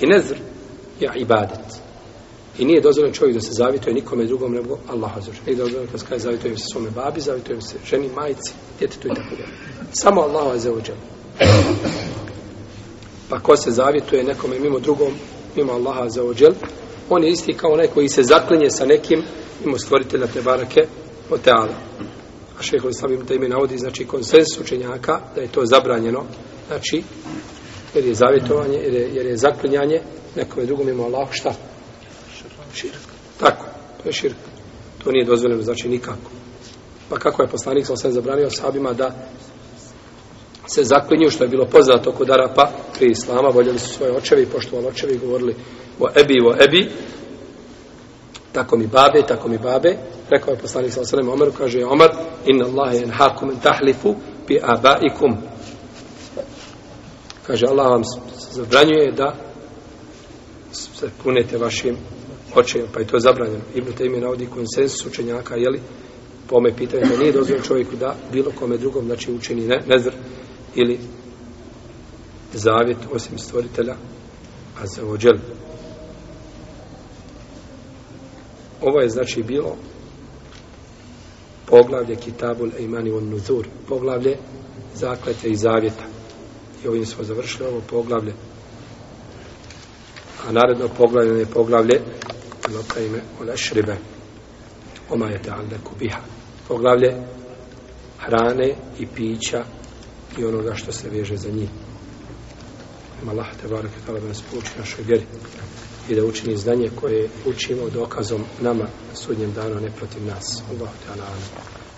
I nezr je ibadet. I nije dozvoljeno čovjek da se zavituje nikome drugom nego Allahu azza wa dozvoljeno da se zavituje se svome babi, zavituje se ženi, majici, djetetu i tako dalje. Samo Allahu azza wa Pa ko se zavituje nekome mimo drugom, mimo Allaha azza wa on je isti kao onaj koji se zaklinje sa nekim mimo stvoritelja te barake o teala. A šehovi slavim da ime navodi, znači, konsens učenjaka da je to zabranjeno, znači, jer je zavjetovanje, jer je, jer je zaklinjanje nekome drugom ima Allah, šta? Širk. Tako, to je širk. To nije dozvoljeno, znači nikako. Pa kako je poslanik sam sve zabranio sahabima da se zaklinju, što je bilo poznato kod Arapa, prije Islama, voljeli su svoje očevi, poštovali očevi, govorili o ebi, o ebi, tako mi babe, tako mi babe, rekao je poslanik sa osrame Omeru, kaže Omer, inna Allahe en hakum tahlifu bi abaikum, kaže Allah vam zabranjuje da se punete vašim očajem, pa je to zabranjeno. Ibn Taymi navodi konsensus učenjaka, jeli, po ome pitanje da nije dozvoljeno čovjeku da bilo kome drugom, znači učini ne, nezr ili zavjet osim stvoritelja a za ovo džel. Ovo je znači bilo poglavlje Kitabul Eimani on Nuzur, poglavlje zakleta i zavjeta i ovim smo završili ovo poglavlje a naredno poglavlje je poglavlje lokajme ola šribe oma je ta'alda kubiha poglavlje hrane i pića i onoga što se veže za njih ima Allah te barake kada nas pouči našoj vjeri i da učini znanje koje učimo dokazom nama sudnjem danu ne protiv nas Allah te ala, ala.